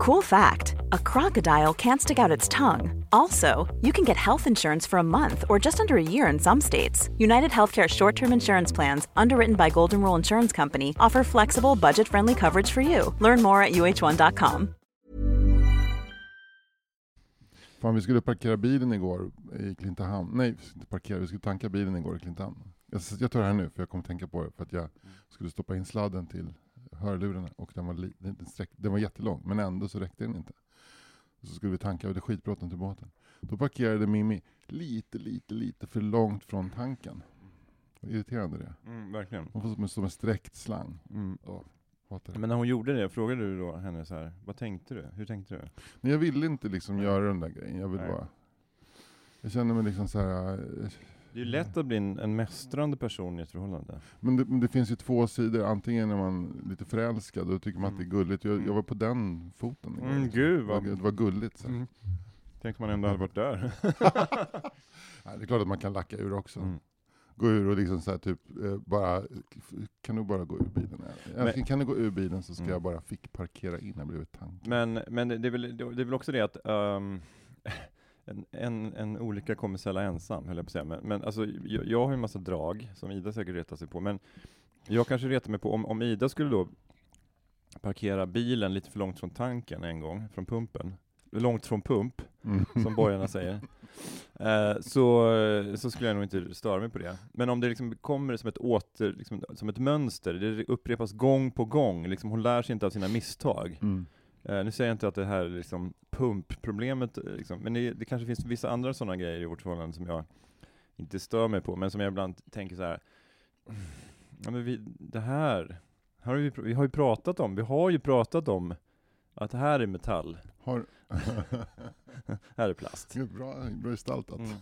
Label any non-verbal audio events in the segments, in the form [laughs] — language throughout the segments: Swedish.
Cool fact a crocodile can't stick out its tongue. Also, you can get health insurance for a month or just under a year in some states. United Healthcare short term insurance plans, underwritten by Golden Rule Insurance Company, offer flexible, budget friendly coverage for you. Learn more at uh1.com. Fan, vi skulle parkera bilen igår i Klintehamn. Nej, inte parkera, vi skulle tanka bilen igår i Klintehamn. Jag, jag tar det här nu, för jag kommer tänka på det, för att jag skulle stoppa in sladden till hörlurarna och den var, li, den, sträck, den var jättelång, men ändå så räckte den inte. Så skulle vi tanka, och det skitbråttom till båten. Då parkerade Mimmi lite, lite, lite för långt från tanken. Vad irriterande det. Mm, verkligen. Hon får som som en sträckt slang. Mm. Oh. Men när hon gjorde det, frågade du då henne så här, vad tänkte du? Hur tänkte du? Men jag ville inte liksom göra den där grejen. Jag vill Nej. bara... Jag känner mig liksom så här. Det är ju lätt att bli en, en mästrande person i ett förhållande. Men det, men det finns ju två sidor. Antingen är man lite förälskad då tycker man att det är Mm. gulligt. Jag, Mm. jag var på den foten. Mm, liksom. gud, vad- det var gulligt. Så. Mm. Tänkte man ändå hade varit där. [laughs] Nej, det är klart att man kan lacka ur också. Mm. Gå ur och liksom så här, typ eh, bara, kan du bara gå ur bilen? Älskling, kan du gå ur bilen så ska Mm. jag bara fick parkera innan bredvid tanken. Men, men det, är väl, det är väl också det att ehm, [laughs] en, en, en olycka kommer sällan ensam, höll jag på att säga. Men, men alltså, jag, jag har ju en massa drag, som Ida säkert retar sig på, men jag kanske retar mig på, om, om Ida skulle då parkera bilen lite för långt från tanken en gång, från pumpen, långt från pump, Mm. som borgarna säger, [laughs] eh, så, så skulle jag nog inte störa mig på det. Men om det liksom kommer som ett åter, liksom, som ett mönster, det upprepas gång på gång, liksom, hon lär sig inte av sina misstag. Mm. Eh, nu säger jag inte att det här är liksom pumpproblemet, eh, liksom, men det, det kanske finns vissa andra sådana grejer i vårt förhållande som jag inte stör mig på, men som jag ibland tänker så här. Ja, men vi, det här, här har vi, vi har ju pratat om, vi har ju pratat om att det här är metall, Har... [laughs] här är plast. Bra, bra gestaltat. Mm.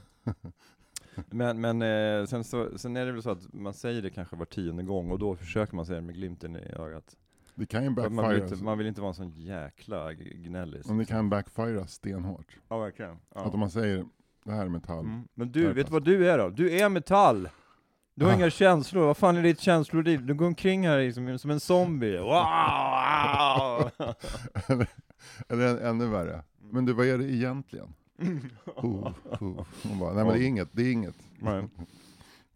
Men, men eh, sen, så, sen är det väl så att man säger det kanske var tionde gång och då försöker man säga det med glimten i ögat. Det kan ju att Man backfire. vill, inte, man vill inte vara en sån jäkla gnällis. Men det kan backfire stenhårt. Ja, verkligen. Ja. Att om man säger det här är metall. Mm. Men du, vet du plast. vad du är då? Du är metall! Du har Ah. inga känslor, vad fan är ditt känsloliv? Du går omkring här liksom, som en zombie. [laughs] Wow! [laughs] eller, eller än- ännu värre. Men du, vad är det egentligen? [laughs] Oh, oh. Hon bara, nej men det är inget, det är inget. Nej.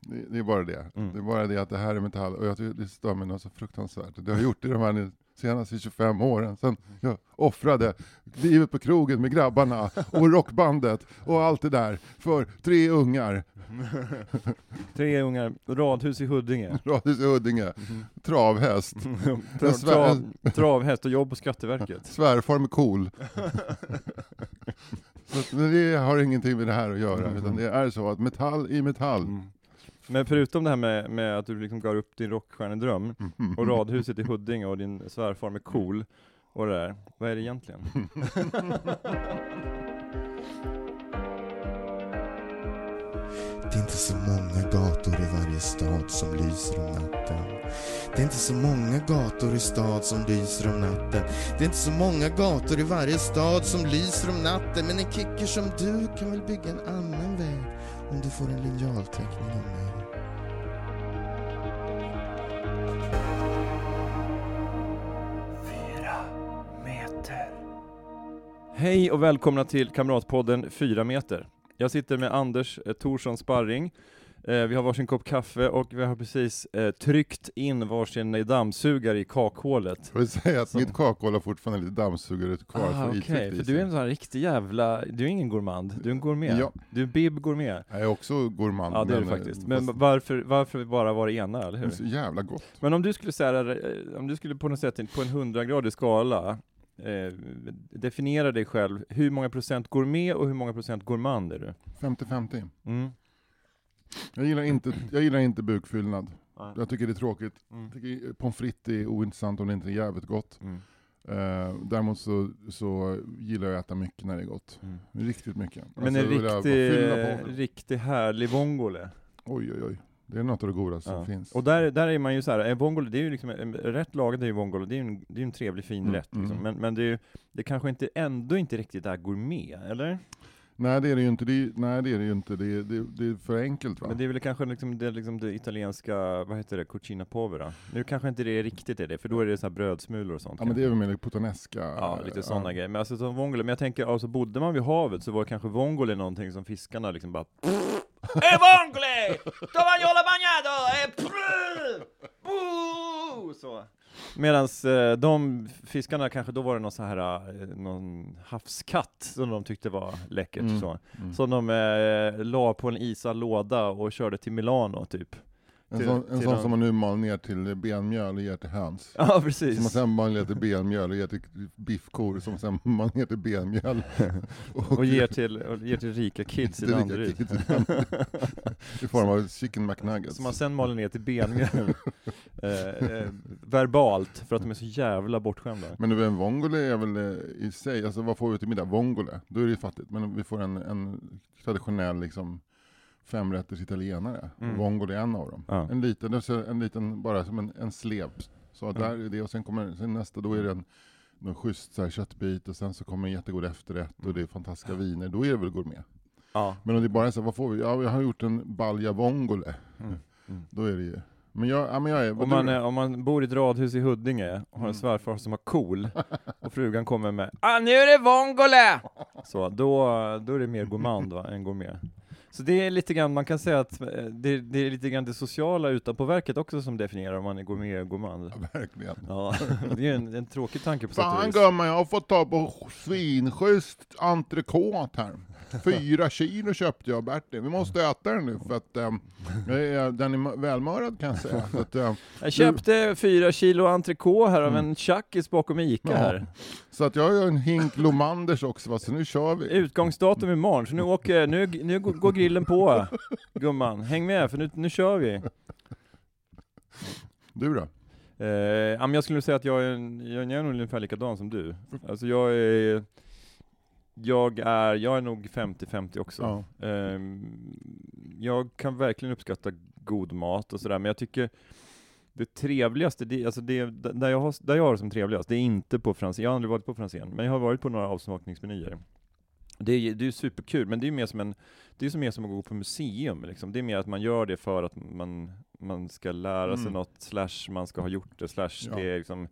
Det, det är bara det. Mm. Det är bara det att det här är metall, och jag tycker det stör mig något så fruktansvärt. Det har jag gjort i de här nu senaste 25 åren, sen jag offrade livet på krogen med grabbarna, och rockbandet, och allt det där, för tre ungar, [laughs] Tre ungar, radhus i Huddinge. [laughs] radhus i Huddinge, travhäst, [laughs] Tra, trav, travhäst och jobb på Skatteverket. svärfar med cool. Så att- men det har ingenting med det här att göra, utan det är så att metall i metall. Mm. Men förutom det här med, med att du liksom gav upp din rockstjärnedröm, Mm. och radhuset i Huddinge och din svärfar med cool, och det där, vad är det egentligen? Det är inte så många gator i varje stad som lyser om natten. Det är inte så många gator i stad som lyser om natten. Det är inte så många gator i varje stad som lyser om natten. Men en kicker som du kan väl bygga en annan väg om du får en linjalteckning av mig. Hej och välkomna till Kamratpodden 4 meter. Jag sitter med Anders eh, Torsson Thorsson Sparring. Eh, vi har varsin kopp kaffe och vi har precis eh, tryckt in varsin dammsugare i kakhålet. Jag vill säga att Som- mitt kakhål har fortfarande lite dammsugare kvar Ah, Okej, i för du är en sån här riktig jävla, du är ingen gourmand, du är en gourmet. Ja. Du är en bib gourmet. Jag är också gourmand. Ja det är du faktiskt. eh, Men fast varför, varför bara vara det ena, eller det är så hur? jävla gott. Men om du skulle säga, om du skulle på något sätt på en 100-gradig skala eh, definiera dig själv, hur många procent gourmet och hur många procent gourmand är du? 50-50. Mm. Jag gillar inte, jag gillar inte bukfyllnad. Ja. Jag tycker det är tråkigt. Mm. Jag tycker pommes frites är ointressant om det inte är jävligt gott. Mm. Eh, däremot så, så gillar jag att äta mycket när det är gott. Mm. Riktigt mycket. Men Alltså, en riktig, riktig härlig vongole. Oj oj oj. Det är något av det godaste Ja. som finns. Och där, där är man ju så här, en vongole, det är ju liksom, rätt lagat är ju vongole, det är ju en, det är en trevlig fin Mm, rätt liksom. mm. Men, men det är ju, det kanske inte, ändå inte riktigt är gourmet, eller? Nej det är det ju inte, det är, nej det är det ju inte, det är, det, det är för enkelt va? Men det är väl kanske liksom det, liksom det italienska, vad heter det, cucina povera? Nu kanske inte det riktigt är det, för då är det så här brödsmulor och sånt. ja men det är väl mer puttanesca. Ja, lite sådana grejer. Men alltså som vongole, men jag tänker, alltså bodde man vid havet så var kanske vongole någonting som fiskarna liksom bara [laughs] E vongole! Tovagnolo bagnato! E! Så. Medans eh, de fiskarna kanske, då var det någon så här, eh, någon havskatt som de tyckte var läckert Mm. så. Mm. Som de eh, la på en isad låda och körde till Milano typ. En till- sån, en sån som man nu mal ner till benmjöl och ger till höns. Ja Som man precis. sen mal ner till benmjöl och ger till biffkor som sen mal ner till benmjöl. [laughs] Och ger till, och ger till rika kids i Danderyd. i Danderyd. [laughs] I form av chicken McNuggets. Som man sen maler ner till benmjöl. [laughs] eh, eh, verbalt, för att de är så jävla bortskämda. Men du, en vongole är väl eh, i sig, alltså vad får vi till middag? Vongole, då är det ju fattigt. Men vi får en, en traditionell liksom femrätters italienare. Mm. Vongole är en av dem. Ja. En liten, det är så en liten, bara som en, en slev. Så Mm. där är det, och sen kommer sen nästa, då är det en någon schysst så här, köttbit och sen så kommer en jättegod efterrätt och det är fantastiska viner. Då är det väl gourmet. Ja. Men om det bara är så här, vad får vi? Ja, jag har gjort en balja vongole. Mm. Mm. Då är det ju... Men jag, ja, men jag är... Om man, är, om man bor i ett radhus i Huddinge och har en Mm. svärfar som har KOL [laughs] och frugan kommer med ah, nu är det vongole! [laughs] Så då, då är det mer gourmand va, än gourmet. Så det är lite grann, man kan säga att eh, det, det är lite grann det sociala utanpå verket också som definierar om man är gourmet och gourmand. Verkligen. Ja, [laughs] det är en, en tråkig tanke på sätt och Fan vis. gumman, jag har fått ta på svinschysst entrecote här. [laughs] Fyra kilo köpte jag Bertil. Vi måste äta den nu för att um, den är välmörad kan jag säga. [laughs] Att, ehm, Jag köpte fyra kilo entrecote här av Mm. en tjackis bakom Ica Ja. här. Så att jag har en hink Lomanders också, va? så nu kör vi. Utgångsdatum imorgon, så nu åker, nu, nu går grillen på gumman. Häng med, för nu, nu kör vi. Du då? Eh, jag skulle säga att jag är, jag är nog ungefär likadan som du. Alltså jag är, jag är, jag är nog 50-50 också. Ja. Ehm, jag kan verkligen uppskatta god mat och sådär, men jag tycker det trevligaste, det, alltså det, där, jag har, där jag har det som trevligast, det är inte på Franzén, jag har aldrig varit på Franzén, men jag har varit på några avsmakningsmenyer. Det är, det är superkul, men det är mer som en, det är mer som att gå på museum liksom. Det är mer att man gör det för att man, man ska lära sig Mm. något, slash man ska ha gjort det, slash Ja. det är liksom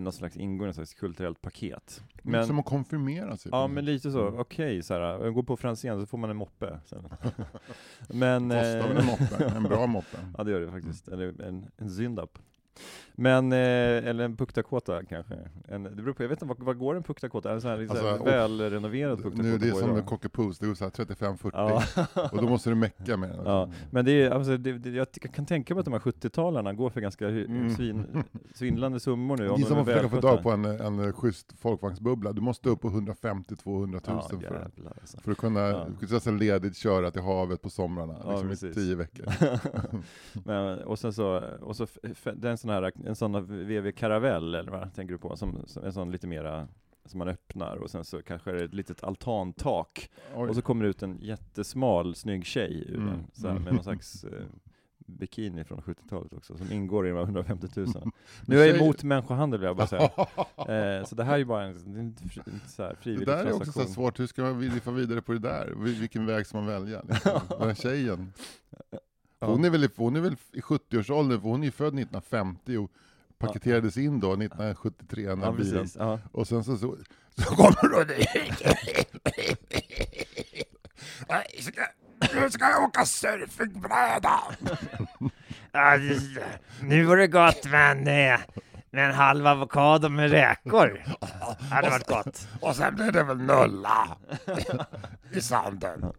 någon slags ingår i slags kulturellt paket. Men, som att konfirmera sig. ja men lite så, Mm. okej så här, går på Franzén så får man en moppe sen. [laughs] men, Kostar väl en eh, moppe, en bra moppe. [laughs] Ja det gör det faktiskt, eller en, en Zyndap. Men, eh, eller en Puktakåta kanske. En, det beror på, jag vet inte, vad, vad går en Puktakåta? En sån här, liksom, Alltså, välrenoverad Puktakåta Nu det är som en cockapoo, det är så här 35-40. Ja. Och då måste du mecka med den. Ja, Men det är, alltså, det, det, jag kan tänka mig att de här 70-talarna går för ganska Mm. svin, svindlande summor nu. De att är försöka få tag på en, en schysst folkvagnsbubbla. Du måste upp på 150-200 Ja, 000 för, jävlar alltså. för att kunna Ja. ja. ledigt köra till havet på somrarna. Ja, liksom i tio veckor. [laughs] Men, och sen så, och så f- f- det är en sån här, en sån VW Caravelle, eller vad tänker du på? Som, som en sån lite mera, som man öppnar och sen så kanske är det ett litet altantak Oj. och så kommer det ut en jättesmal, snygg tjej ur Mm. den, så här, med någon slags eh, bikini från 70-talet också, som ingår i de här 150 000. [laughs] Nu är jag emot människohandel vill jag bara säga. [laughs] Eh, så det här är ju bara en, en, en så här Det frivillig där är också så svårt, hur ska man vilja vidare på det där? Vil- Vilken väg ska man välja? Liksom? [laughs] Den här tjejen, hon är väl, hon är väl i 70-årsåldern, för hon är ju född 1950 och paketerades in då 1973 den här Ja, bilen. precis. Ja. Och sen så, så, så kommer det. Nu ska jag åka surfingbräda! [laughs] Ja, nu var det gott men eh, med en halv avokado med räkor. Hade varit gott. Och sen blir det väl nulla [laughs] i sanden.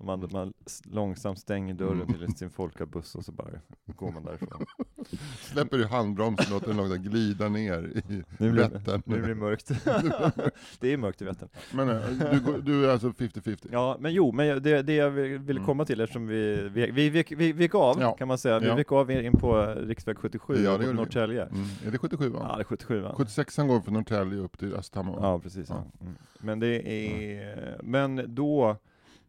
Man, man långsamt stänger dörren till sin folkabuss och så bara går man därifrån. [laughs] Släpper du handbromsen och låter den låta glida ner i Nu blir, Vättern. nu blir det mörkt. [laughs] det är mörkt i Vättern. Men eh, du, du är alltså 50-50? Ja, men jo, men det, det jag vill- ville komma till eftersom vi, vi, vi, vi, vi gick av, Ja. kan man säga. Vi Ja. gick av in på riksväg 77 Ja, det. Norrtälje. Mm. Är det 77 va? Ja, det är 77 va? 76 går från Norrtälje upp till Östhammar? Ja, precis. Ja. Mm. Men det är, men då,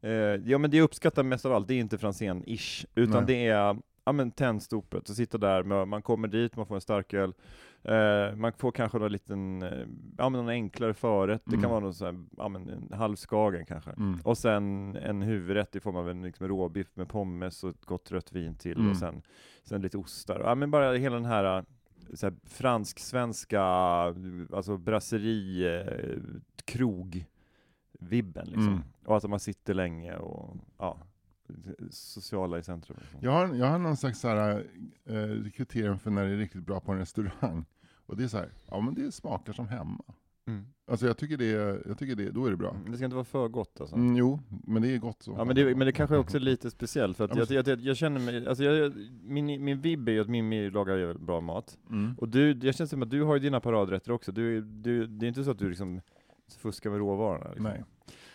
eh, ja men det jag uppskattar mest av allt, det är inte Franzén-ish, utan Nej. det är, ja men tändstopet, att sitta där, med, man kommer dit, man får en starköl, Eh, man får kanske någon liten, eh, ja men någon enklare förrätt, det Mm. kan vara någon sån ja men en halvskagen kanske. Mm. Och sen en huvudrätt i form av en liksom råbiff med pommes och ett gott rött vin till Mm. och sen, sen lite ostar. Ja men bara hela den här, fransk-svenska, alltså brasserie, eh, krog-vibben liksom. Mm. Och att man sitter länge och ja, sociala i centrum. Liksom. Jag har, jag har någon slags så här, eh, kriterium för när det är riktigt bra på en restaurang. Och det är så här, ja men det smakar som hemma. Mm. Alltså jag tycker det, jag tycker det då är det bra. Mm, Det ska inte vara för gott alltså. Mm, jo, men det är gott så. Ja men det, men det kanske också är lite speciellt för att Ja, men- jag, jag, jag, känner mig, alltså jag, min, min vibb är ju att Mimmi lagar bra mat. Mm. Och du, jag känns som att du har ju dina paradrätter också. Du, du, det är inte så att du liksom fuskar med råvarorna. Liksom. Nej.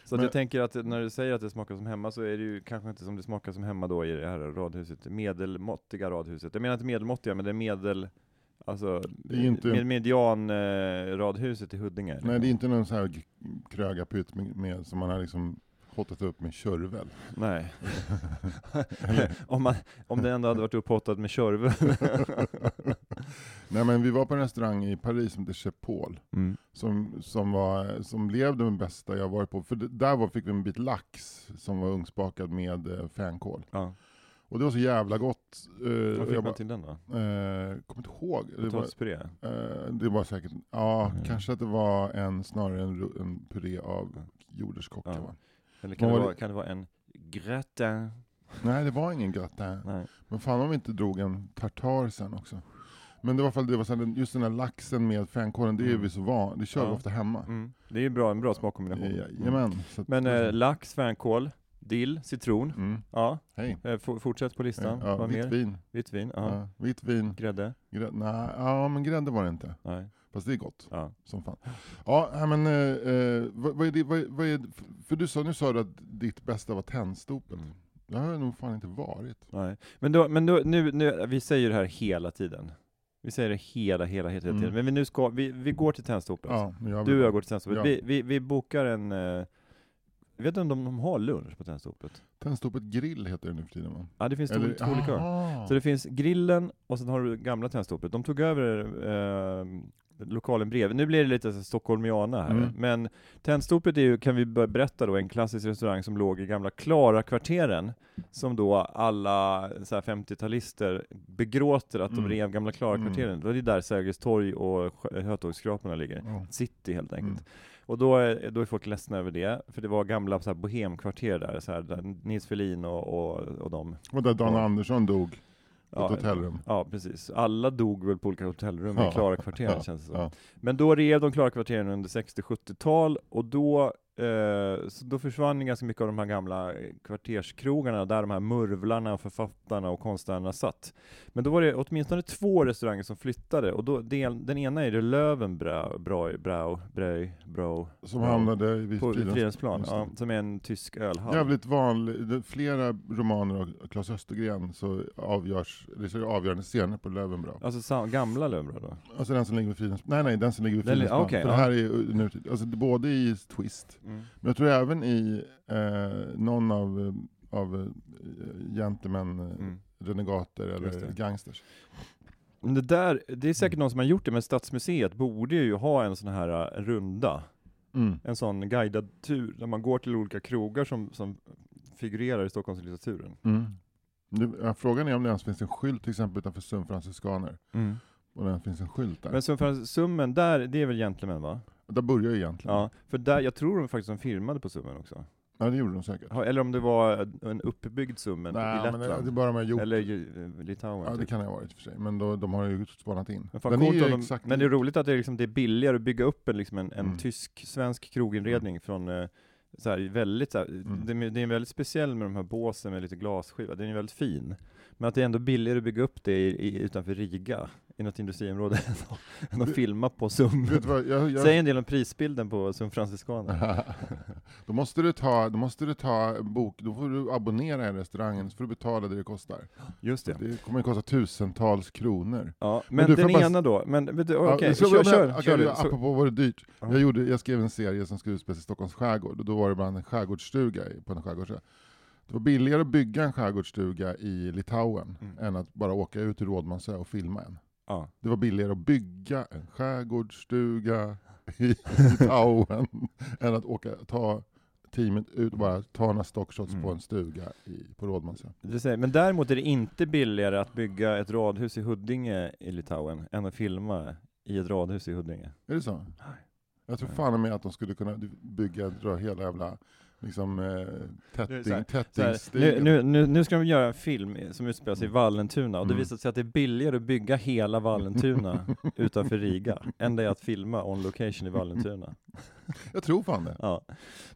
Så Men- jag tänker att när du säger att det smakar som hemma så är det ju kanske inte som det smakar som hemma då i det här radhuset, medelmåttiga radhuset. Jag menar inte medelmåttiga, men det är medel, alltså Det är inte- med median eh, i Huddinge. Nej, det är inte någon sån här krögarpytt med, med, som man har liksom hottat upp med körvel. Nej. [laughs] om, man, om det ändå hade varit upphottat med körvel. [laughs] Nej men vi var på en restaurang i Paris som heter Chez Paul. mm. Som, som, var, som blev den bästa jag varit på. För där var, fick vi en bit lax som var ugnsbakad med eh, fänkål. ja. Och det var så jävla gott. Eh, Vad fick man till den då? eh, kommer inte ihåg. Det var, eh, det var säkert, ja Mm. kanske att det var en, snarare en, en puré av Ja. jordärtskockor. Ja. Eller kan det, var vara, kan det vara en gratin? Nej det var ingen gratin. Nej. Men fan om vi inte drog en tartar sen också. Men det var, fall- det var så här, just den här laxen med fänkålen, det är Mm. vi så van, det kör vi Ja. ofta hemma. Mm. Det är ju bra, en bra smakkombination. Jajamän. Så att- Men eh, lax, fänkål, dill, citron. mm. Ja, Hej. eh, for, fortsätt på listan. Ja, Vad vitt mer? vin. Vitt vin, ja. Ja, vitt vin. Grädde? Grä, nej, ja men grädde var det inte. Nej. Fast det är gott Ja. som fan. Ja, men eh, eh, vad, vad är det, vad, vad är, för du sa, nu sa du att ditt bästa var tändstopet. Mm. Det har jag nog fan inte varit. Nej. Men, då, men då, nu, nu, vi säger det här hela tiden. Vi säger det hela, hela, hela tiden. Mm. Men vi, nu ska, vi, vi går till Tändstopet. Ja, Du och jag går till Tändstopet. Ja. Vi, vi, vi bokar en... Eh, jag vet inte om de, de har lunch på Tändstopet? Tändstopet grill heter det nu för tiden va? Ja, det finns Eller, två olika. Så det finns grillen och sen har du gamla Tändstopet. De tog över eh, lokalen bredvid. Nu blir det lite så Stockholmiana här. Mm. Men Tändstopet är ju, kan vi börja berätta då, en klassisk restaurang som låg i gamla Klara-kvarteren. Som då alla så här 50-talister begråter att de Mm. rev gamla Klara-kvarteren. Det är där Sergels torg och Hötorgsskraporna ligger. Ja. City helt enkelt. Mm. Och då är, då är folk ledsna över det, för det var gamla så här, bohemkvarter där, så här, där Nils Ferlin och, och, och de. Och där Dan Ja. Andersson dog Ja, ett hotellrum. Ja, precis. Alla dog väl på olika hotellrum i Klara-kvarteren känns det som. Men då rev de Klara-kvarteren under 60-70-tal och då, eh, så då försvann ganska mycket av de här gamla eh, kvarterskrogarna där de här murvlarna, och författarna och konstnärerna satt. Men då var det åtminstone två restauranger som flyttade och då, del, den ena är det Löwenbrau, Brau, Brau, Brau, Som Brau, hamnade vid på Fridhemsplan, ja, som är en tysk ölhall. Jävligt vanlig, flera romaner av Claes Östergren så avgörs, det är avgörande scener på Löwenbrau. Alltså sa, gamla Löwenbrau då? Alltså den som ligger vid Fridhemsplan, nej nej den som ligger vid Fridhemsplan. okej, För ja. det här är nutid, alltså både i Twist, Mm. Men jag tror även i eh, någon av, av eh, gentlemen, eh, Mm. renegater eller gangsters. Det där, det är Mm. säkert någon som har gjort det, men Stadsmuseet borde ju ha en sån här eh, runda, Mm. en sån guidad tur, där man går till olika krogar som, som figurerar i Stockholmslitteraturen. Mm. Det, frågan är om det ens finns en skylt till exempel utanför Sum Franciskaner. Och det finns en skylt där. Men för Summen, där, det är väl Gentlemen va? Där börjar jag egentligen. Ja, för där, jag tror de faktiskt de filmade på Summen också. Ja, det gjorde de säkert. Eller om det var en uppbyggd Summen Nej, i men det, Lettland. det är bara de har gjort. Eller eh, Litauen. ja, det typ. kan det ha varit i och för sig. Men då, de har ju spanat in. Men, fan Den är ju de, exakt men det är roligt att det är, liksom, det är billigare att bygga upp en, liksom en, en Mm. tysk-svensk kroginredning från eh, så här, väldigt, så här, Mm. det, är- det är väldigt speciell med de här båsen med lite glasskiva, den är väldigt fin. Men att det är ändå billigare att bygga upp det i, i, utanför Riga, i något industriområde, [laughs] än att filma på Sum. Vet du vad, jag, jag, Säg en del om prisbilden på Sum Franciskaner. [laughs] då, måste du ta, då måste du ta bok, då får du abonnera i restaurangen, så får du betala det det kostar. Just det. Det kommer att kosta tusentals kronor. Ja, Men men, du, den bara- ena då, men okej, så- kör, men- kör, okej, kör du. Apropå vad det är dyrt. Ja. Jag, gjorde, jag skrev en serie som skulle utspelas i Stockholms skärgård, och då var det bara en skärgårdsstuga på en skärgårdsö. Det var billigare att bygga en skärgårdsstuga i Litauen, Mm. än att bara åka ut till Rådmansö och filma en. Ja. Det var billigare att bygga en skärgårdsstuga i [laughs] Litauen än att åka, ta teamet ut och bara ta några stockshots Mm. på en stuga i, på Rådmansö. Men däremot är det inte billigare att bygga ett radhus i Huddinge i Litauen än att filma i ett radhus i Huddinge. Är det så? Jag tror fan med att de skulle kunna bygga dra hela jävla liksom, eh, tätting, nu, nu, nu, nu ska de göra en film som utspelar sig i Mm. Vallentuna, och det Mm. visar sig att det är billigare att bygga hela Vallentuna [laughs] utanför Riga, än det är att filma on location i Vallentuna. [laughs] Jag tror fan det. Ja.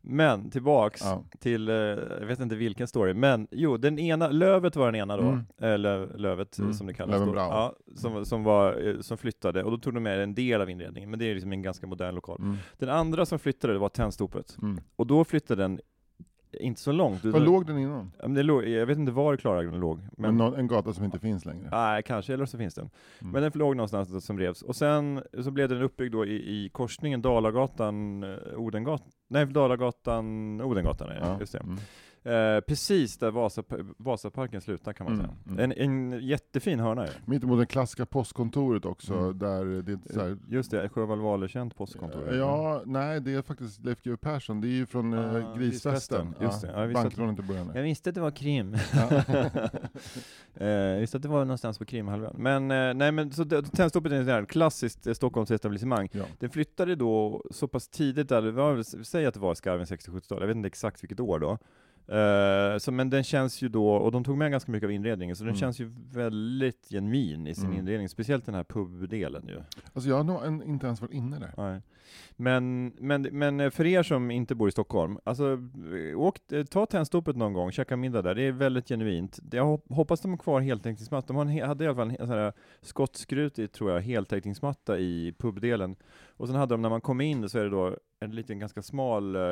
Men tillbaks Ja. till, eh, jag vet inte vilken story, men jo, den ena, Lövet var den ena då, Mm. eller Lövet Mm. som det kallas då, ja, som, som, var, eh, som flyttade, och då tog de med en del av inredningen, men det är liksom en ganska modern lokal. Mm. Den andra som flyttade, det var Tennstopet, Mm. och då flyttade den inte så långt. Var låg den innan? Ja, men det låg, jag vet inte var Klarälven låg. Men... Någon, en gata som inte finns längre? nej, kanske, eller så finns den. Mm. Men den låg någonstans som revs. Och sen så blev den uppbyggd då i, i korsningen Dalagatan, eh, Odengatan, nej Dalagatan, Odengatan är det, Ja. just det. Mm. Eh, precis där Vasa, Vasaparken slutar kan man Mm, säga. mm. En, en jättefin hörna ju. Mitt emot det klassiska postkontoret också, Mm. där det är så här, Just det, Sjöwall Wahlöö-känt postkontor. Ja, nej det är faktiskt Leif GW Persson, det är ju från Ah, eh, Grisfesten. Just det. Ja, jag Bankrånet i början. Jag visste att det var krim. Ja. [laughs] eh, visste att det var någonstans på Krimhalvön. Men, eh, nej men så det- Tennstopet är ett klassiskt eh, Stockholmsetablissemang. Ja. Den flyttade då så pass tidigt, där, det var, säg att det var i skarven 60-70-tal, jag vet inte exakt vilket år då. Eh, så, men den känns ju då, och de tog med ganska mycket av inredningen, så den Mm. känns ju väldigt genuin i sin Mm. inredning, speciellt den här pubdelen ju. Alltså jag har nog en, inte ens varit inne där. Nej. Men, men, men för er som inte bor i Stockholm, alltså åk, ta Tennstopet någon gång, käka middag där, det är väldigt genuint. Jag hoppas de har kvar heltäckningsmatta, de en, hade i alla fall en, en sån här skottskrutig, tror jag, heltäckningsmatta i pubdelen. Och sen hade de, när man kom in, så är det då en liten ganska smal eh,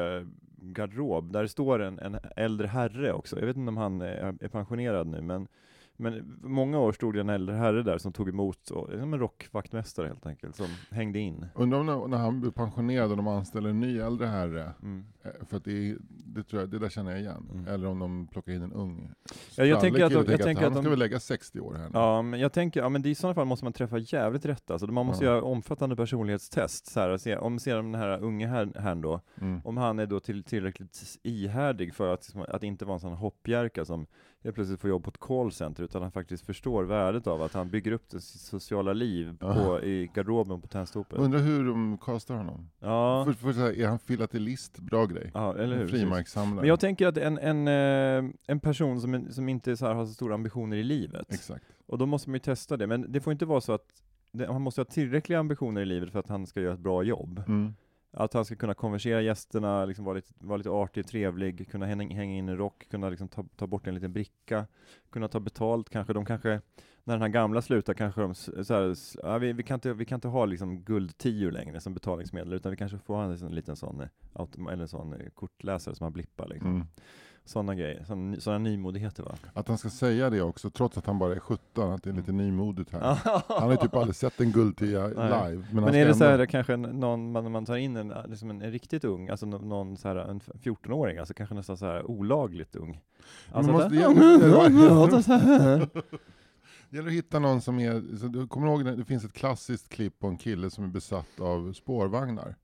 garderob, där det står en, en äldre herre också. Jag vet inte om han är, är pensionerad nu, men men många år stod det en äldre herre där som tog emot, och, som en rockvaktmästare helt enkelt, som hängde in. Undrar om när, när han blir pensionerad och de anställer en ny äldre herre, Mm. eh, för att det, det, tror jag, det där känner jag igen. Mm. Eller om de plockar in en ung Ja, jag tänker att de- jag tänker han att de- ska väl lägga 60 år här nu. Ja, men jag tänker, ja men i sådana fall måste man träffa jävligt rätt alltså. Man måste Ja. göra omfattande personlighetstest, så här, och se, om ser den här unge herrn, herrn då, Mm. om han är då till, tillräckligt ihärdig för att, att inte vara en sån hoppjerka som helt plötsligt får jobb på ett callcenter, utan han faktiskt förstår värdet av att han bygger upp sitt sociala liv på, Ja. i garderoben på Tennstopet. Undrar hur de castar honom? Ja, För, för, så här, är han filatelist? Bra grej. ja, eller hur? Frimärkssamlare. Men jag tänker att en, en, eh, en person som, som inte så har så stora ambitioner i livet, Exakt. Och då måste man ju testa det, men det får inte vara så att det, han måste ha tillräckliga ambitioner i livet för att han ska göra ett bra jobb. Mm. Att han ska kunna konversera gästerna, liksom vara, lite, vara lite artig, trevlig, kunna hänga, hänga in en rock, kunna liksom ta, ta bort en liten bricka, kunna ta betalt kanske. De kanske, när den här gamla slutar, kanske de så här, ja, vi, vi, kan inte, vi kan inte ha liksom guldtior längre som betalningsmedel, utan vi kanske får ha en liten sån, eh, eller en sån eh, kortläsare som man blippar. Liksom. Mm. Sådana grejer, sådana, sådana nymodigheter va? Att han ska säga det också, trots att han bara är 17, att det är lite nymodigt här. [laughs] Han har ju typ aldrig sett en guldtia Nej. live. Men, Men är det så ändå- här kanske en- någon, man, man tar in en, liksom en, en riktigt ung, alltså nå- någon så här, en 14-åring, alltså kanske nästan så här olagligt ung. Alltså måste Det [laughs] [laughs] gäller att hitta någon som är, så du kommer ihåg, det finns ett klassiskt klipp på en kille som är besatt av spårvagnar.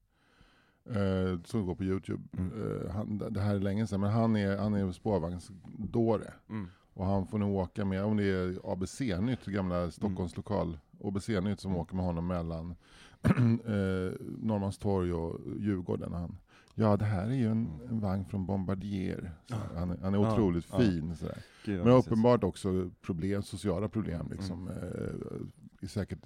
Eh, som går på Youtube. Mm. Eh, han, det här är länge sedan, men han är, han är spårvagnsdåre. Mm. Och han får nu åka med, om det är ABC-nytt, gamla Stockholms lokal, ABC-nytt som Mm. åker med honom mellan [clears throat] eh, Norrmalmstorg och Djurgården. Han, ja, det här är ju en, en vagn från Bombardier. Så här, han, är- han är Ja, otroligt ja. fin. Där. Gud, Men uppenbart också problem, sociala problem. Mm. Liksom, är säkert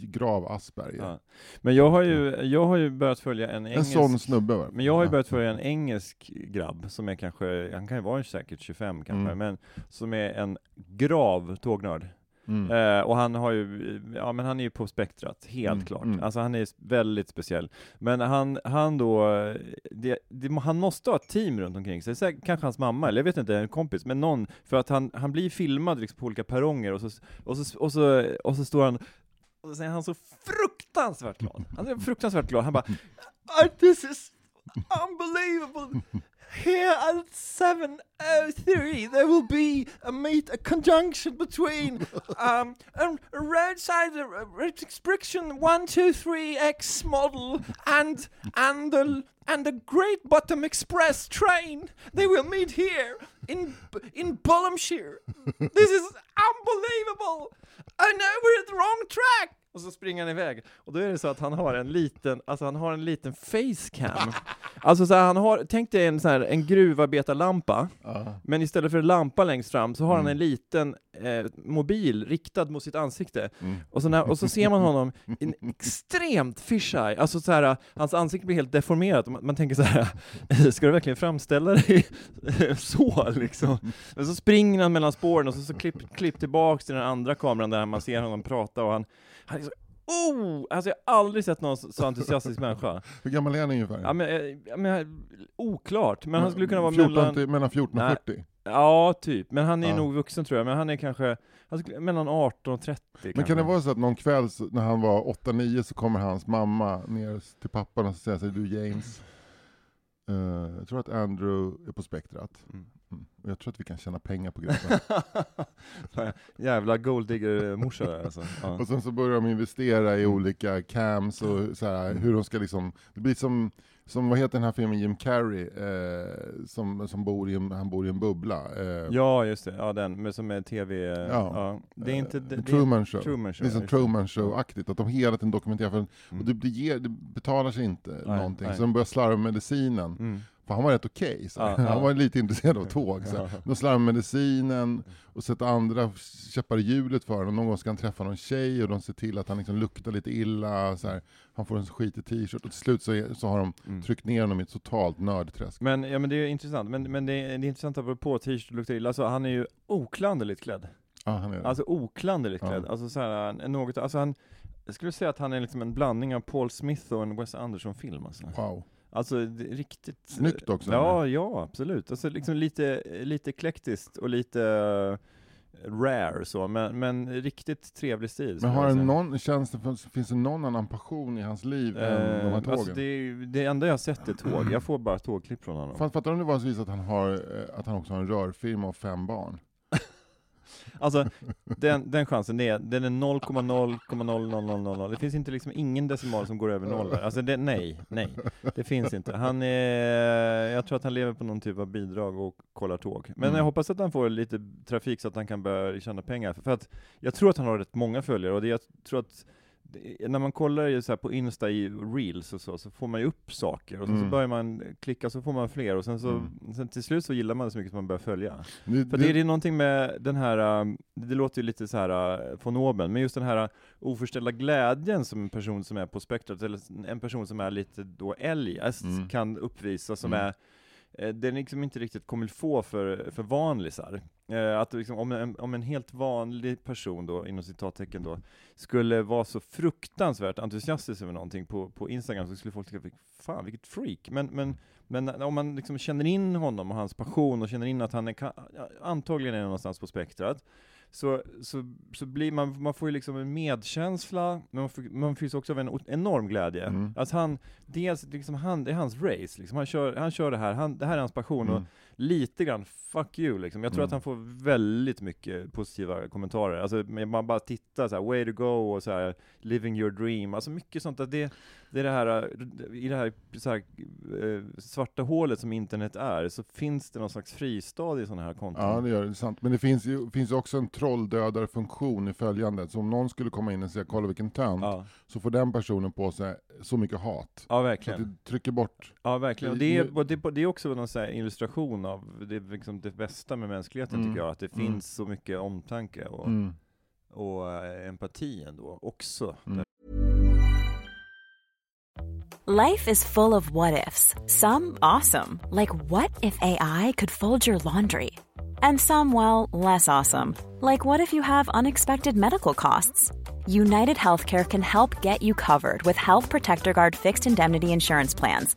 grav Asperger. Ja. Men jag har, ju, jag har ju börjat följa en En engelsk... sån snubbe va? Men jag har ju Ja. börjat följa en engelsk grabb som är kanske, han kan ju vara säkert 25 kanske, Mm. men som är en grav tågnörd. Mm. Eh, och han har ju, ja men han är ju på spektrat, helt Mm, klart. mm. Alltså han är väldigt speciell. Men han, han då, det, det, han måste ha ett team runt omkring sig, Säkert, kanske hans mamma, eller jag vet inte, en kompis, men någon, för att han, han blir filmad liksom på olika perronger och så, och så, och så, och så står han och så säger han så fruktansvärt glad. Han är fruktansvärt glad. Han bara "Oh, This is unbelievable! Here at 703 artery, there will be a meet, a conjunction between [laughs] um, a, a roadside uh, restriction one two three X model and and the and the Great Bottom Express train. They will meet here in in Bullingshire. [laughs] This is unbelievable. I know we're at the wrong track. Och så springer han iväg. Och då är det så att han har en liten, alltså han har en liten facecam. [laughs] Alltså så här, han har, tänk dig en, så här, en gruvarbetarlampa, men istället för en lampa längst fram så har han Mm. en liten eh, mobil riktad mot sitt ansikte. Mm. Och så, när, och så ser man honom i en extremt fisheye, alltså så här, hans ansikte blir helt deformerat, man, man tänker så här, [laughs] ska du verkligen framställa dig [laughs] så liksom? Men så springer han mellan spåren och så, så klipp, klipp tillbaks till den andra kameran där man ser honom prata och han, han är så, oh! Alltså jag har aldrig sett någon så entusiastisk [laughs] människa. Hur gammal är han ungefär? Ja, men, eh, ja, men, oklart, men han skulle kunna vara 14 mellan... till, mellan 14 och Nej. 40. Ja, typ. Men han är Ja. nog vuxen tror jag, men han är kanske han skulle, mellan 18 och 30 Men kanske. kan det vara så att någon kväll när han var 8-9 så kommer hans mamma ner till pappan och säger så här, du James, eh, jag tror att Andrew är på spektrat. Mm. Mm. Jag tror att vi kan tjäna pengar på grabben. [laughs] Jävla golddigger-morsa där alltså. Ja. och sen så börjar de investera i Mm. olika cams och så här, hur de ska liksom, det blir som, som vad heter den här filmen Jim Carrey, eh, som, som bor i en, han bor i en bubbla. Eh, ja, just det. Ja, den med, som är tv... Ja. Ja. Det är inte... eh, Det, Truman Show. Truman Show. Det är som. Truman Show-aktigt, att de hela tiden dokumenterar, för, Mm. och det, det, ger, det betalar sig inte Nej, någonting, nej. så de börjar slarva med medicinen. Mm. För han var rätt okej, så Ja, [laughs] han var lite intresserad av tåg. Så. De slarvar med medicinen och sätter andra käppar i hjulet för honom. Någon gång ska han träffa någon tjej och de ser till att han liksom luktar lite illa. Så. Han får en skitig t-shirt och till slut så, är, så har de Mm. tryckt ner honom i ett totalt nördträsk. Men, ja, men det är intressant. Men, men det, är, det är intressant apropå t-shirt och luktar illa, alltså han är ju oklanderligt klädd. Ja, han är det. Alltså oklanderligt klädd. Alltså så här, något, alltså han, jag skulle säga att han är liksom en blandning av Paul Smith och en Wes Anderson-film alltså. Wow. Alltså riktigt... Snyggt också, Ja, ja absolut. Alltså liksom lite, lite eklektiskt och lite eh, rare så, men, men riktigt trevlig stil. Men har någon, känns det, finns det någon annan passion i hans liv än de här Eh, tågen? alltså det, det enda jag har sett är tåg, jag får bara tågklipp från honom. Fatt- Fattar du om det var så att han, har, eh, att han också har en rörfirma och fem barn? Alltså, den, den chansen, är, den är 0,0,00000. Det finns inte liksom ingen decimal som går över noll där. Alltså det, nej, nej. Det finns inte. Han är, jag tror att han lever på någon typ av bidrag och kollar tåg. Men Mm. jag hoppas att han får lite trafik så att han kan börja tjäna pengar. För att jag tror att han har rätt många följare och det, jag tror att det- när man kollar ju så på Insta i Reels och så, så får man ju upp saker och sen så Mm. börjar man klicka så får man fler och sen så, Mm. sen till slut så gillar man det så mycket att man börjar följa. Det, För det, det är någonting med den här, um, det låter ju lite så här uh, von oben, men just den här uh, oförställda glädjen som en person som är på spektrat, eller en person som är lite då eljest, Mm. kan uppvisa, som Mm. är Eh, den är liksom inte riktigt kommer få för, för vanlisar. Eh, att liksom, om, en, om en helt vanlig person då, inom citattecken då, skulle vara så fruktansvärt entusiastisk över någonting på, på Instagram så skulle folk tycka, fan vilket freak. Men, men, men om man liksom känner in honom och hans passion och känner in att han är, antagligen är någonstans på spektrat, så, så, så blir man, man får ju liksom en medkänsla, men man, får, man fylls också av en enorm glädje. Mm. Att han, dels liksom han, det är hans race, liksom. han, kör, han kör det här, han, det här är hans passion, och Mm. Lite grann fuck you liksom. Jag tror Mm. att han får väldigt mycket positiva kommentarer. Alltså man bara tittar så här, way to go och så här, living your dream. Alltså mycket sånt. Att det, det är det här, eh, i det här, så här eh, svarta hålet som internet är, så finns det någon slags fristad i sådana här konton. Ja, det gör det. Sant. Men det finns ju, finns också en trolldödarfunktion i följandet. Så om någon skulle komma in och säga ”kolla vilken tönt”, ja. så får den personen på sig så mycket hat. ja, Så att verkligen. det trycker bort. Ja, verkligen. Och Det- det är, det- är också någon så illustration av det, är liksom det bästa med mänskligheten, Mm. tycker jag. Att det Mm. finns så mycket omtanke och, Mm. och eh, empati ändå, också. Mm. Life is full of what ifs. Some awesome, like what if AI could fold your laundry? And some, well, less awesome, like what if you have unexpected medical costs? United Healthcare can help get you covered with Health Protector Guard fixed indemnity insurance plans.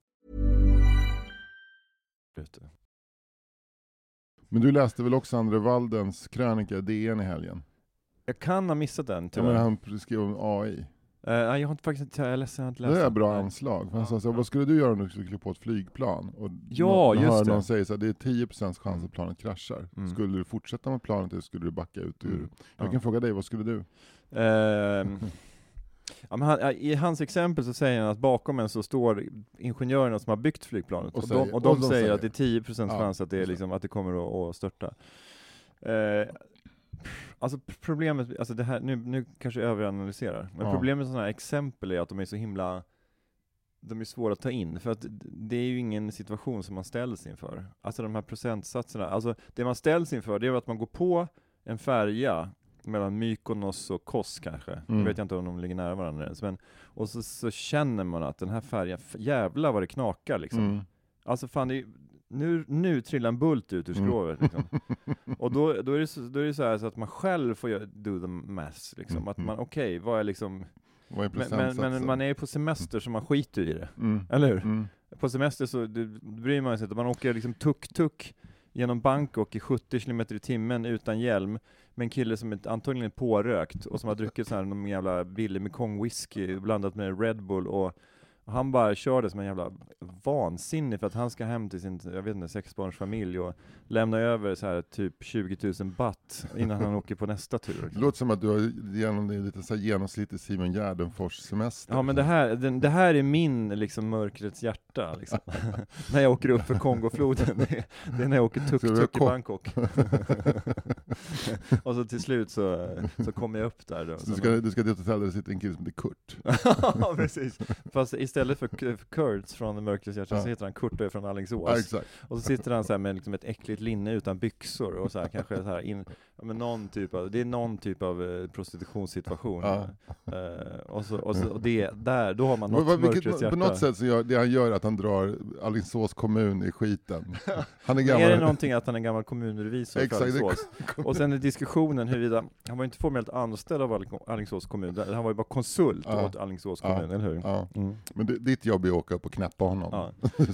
Ute. Men du läste väl också Andre Waldens krönika i DN i helgen? Jag kan ha missat den Ja, men tyvärr. han skrev om AI. Eh, nej, jag har inte faktiskt inte, jag är ledsen, jag har inte läst Det är den. bra anslag. Han sa så, vad skulle du göra om du skulle kliva på ett flygplan? Och Ja, någon, just hör det. någon säga så här, det är 10% chans att planet kraschar. Mm. Skulle du fortsätta med planet eller skulle du backa ut ur? Mm. Jag Ja. kan fråga dig, vad skulle du? Ehm, ja, han, I hans exempel så säger han att bakom en så står ingenjörerna som har byggt flygplanet, Och och, säger- de, och de, och de säger, säger- att det är 10% Ja, chans att det, är liksom, att det kommer att, att störta. Eh, alltså problemet, alltså det här, nu, nu kanske jag överanalyserar, men Ja. problemet med sådana här exempel är att de är så himla de är svåra att ta in, för att det är ju ingen situation som man ställs inför. Alltså de här procentsatserna, alltså det man ställs inför det är att man går på en färja mellan Mykonos och Kos kanske, Mm. vet jag inte om de ligger nära varandra ens, men och så, så känner man att den här färjan, f- jävlar vad det knakar liksom. Mm. Alltså fan, det är, nu, nu trillar en bult ut ur Mm. skrovet liksom. [laughs] Och då, då, är det så, då är det så här så att man själv får göra, do the maths liksom. Mm, Att mm. man, okej, vad är liksom, Vad är men, men, man är på semester så man skiter i det. Mm. Eller hur? På semester så det, bryr man sig inte, man åker liksom tuk-tuk genom Bangkok i 70 km i timmen utan hjälm, med en kille som är antagligen är pårökt och som har druckit så här någon jävla billig Mekong whisky blandat med Red Bull och och han bara kör det som en jävla vansinnig för att han ska hem till sin, jag vet inte, sexbarnsfamilj och lämna över så här typ 20 000 baht innan han åker på nästa tur. Det låter som att du har genom det lite så här genomsnittlig Simon Gärdenfors-semester. Ja men det här, den, det här är min liksom mörkrets hjärta liksom. [laughs] när jag åker upp för Kongofloden, det, är- det är när jag åker tuk-tuk i Bangkok. [laughs] och så till slut så, så kommer jag upp där då. Så du ska, du ska till ett hotell där det sitter en kille som heter Kurt. [laughs] ja precis, fast istället för K- för Kurtz från Mörkrets hjärta Ja. så heter han Kurt och är från Alingsås. Ja. Och så sitter han så här med liksom ett äckligt linne utan byxor och så här, kanske så här in, men någon typ av, det är någon typ av eh, prostitutionssituation. Ja. Eh, och så, och så och det, där, då har man Men vad- mörkrets vilket, hjärta. på något sätt så gör, det han gör att han drar Alingsås kommun i skiten. [laughs] Han är Men gammal. Är det någonting att han är gammal kommunrevisor Exakt, Alingsås? Och sen är diskussionen huruvida, han var ju inte formellt anställd av Aling- Alingsås kommun, han var ju bara konsult Ja. åt Alingsås Ja. kommun, eller hur? Ja. Mm. Men det, ditt jobb är att åka upp och knäppa honom. Ja.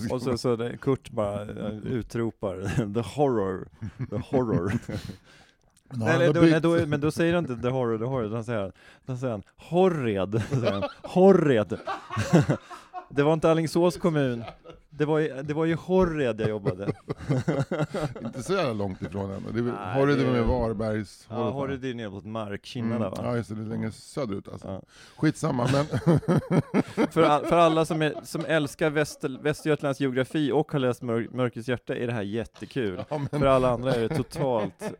[laughs] Och så, så Kurt bara eh, utropar [laughs] 'the horror, the horror' Men Nej, då, nej, då, men då säger han inte 'the horror, the horror' utan säger han, säger han 'horred' säger han. 'Horred' [laughs] Det var inte Alingsås kommun, det var, ju- det var ju Horred jag jobbade [laughs] Inte så jävla långt ifrån än. Det är, det- med Varbergs? Ja? Horred är nere mot Markkina där va? Ja just det, det är längre söderut alltså. Ja. Skitsamma, men [laughs] För, all, för alla som, är, som älskar Väster, Västergötlands geografi och har läst Mör, Mörkrets hjärta är det här jättekul. Ja, men- För alla andra är det totalt,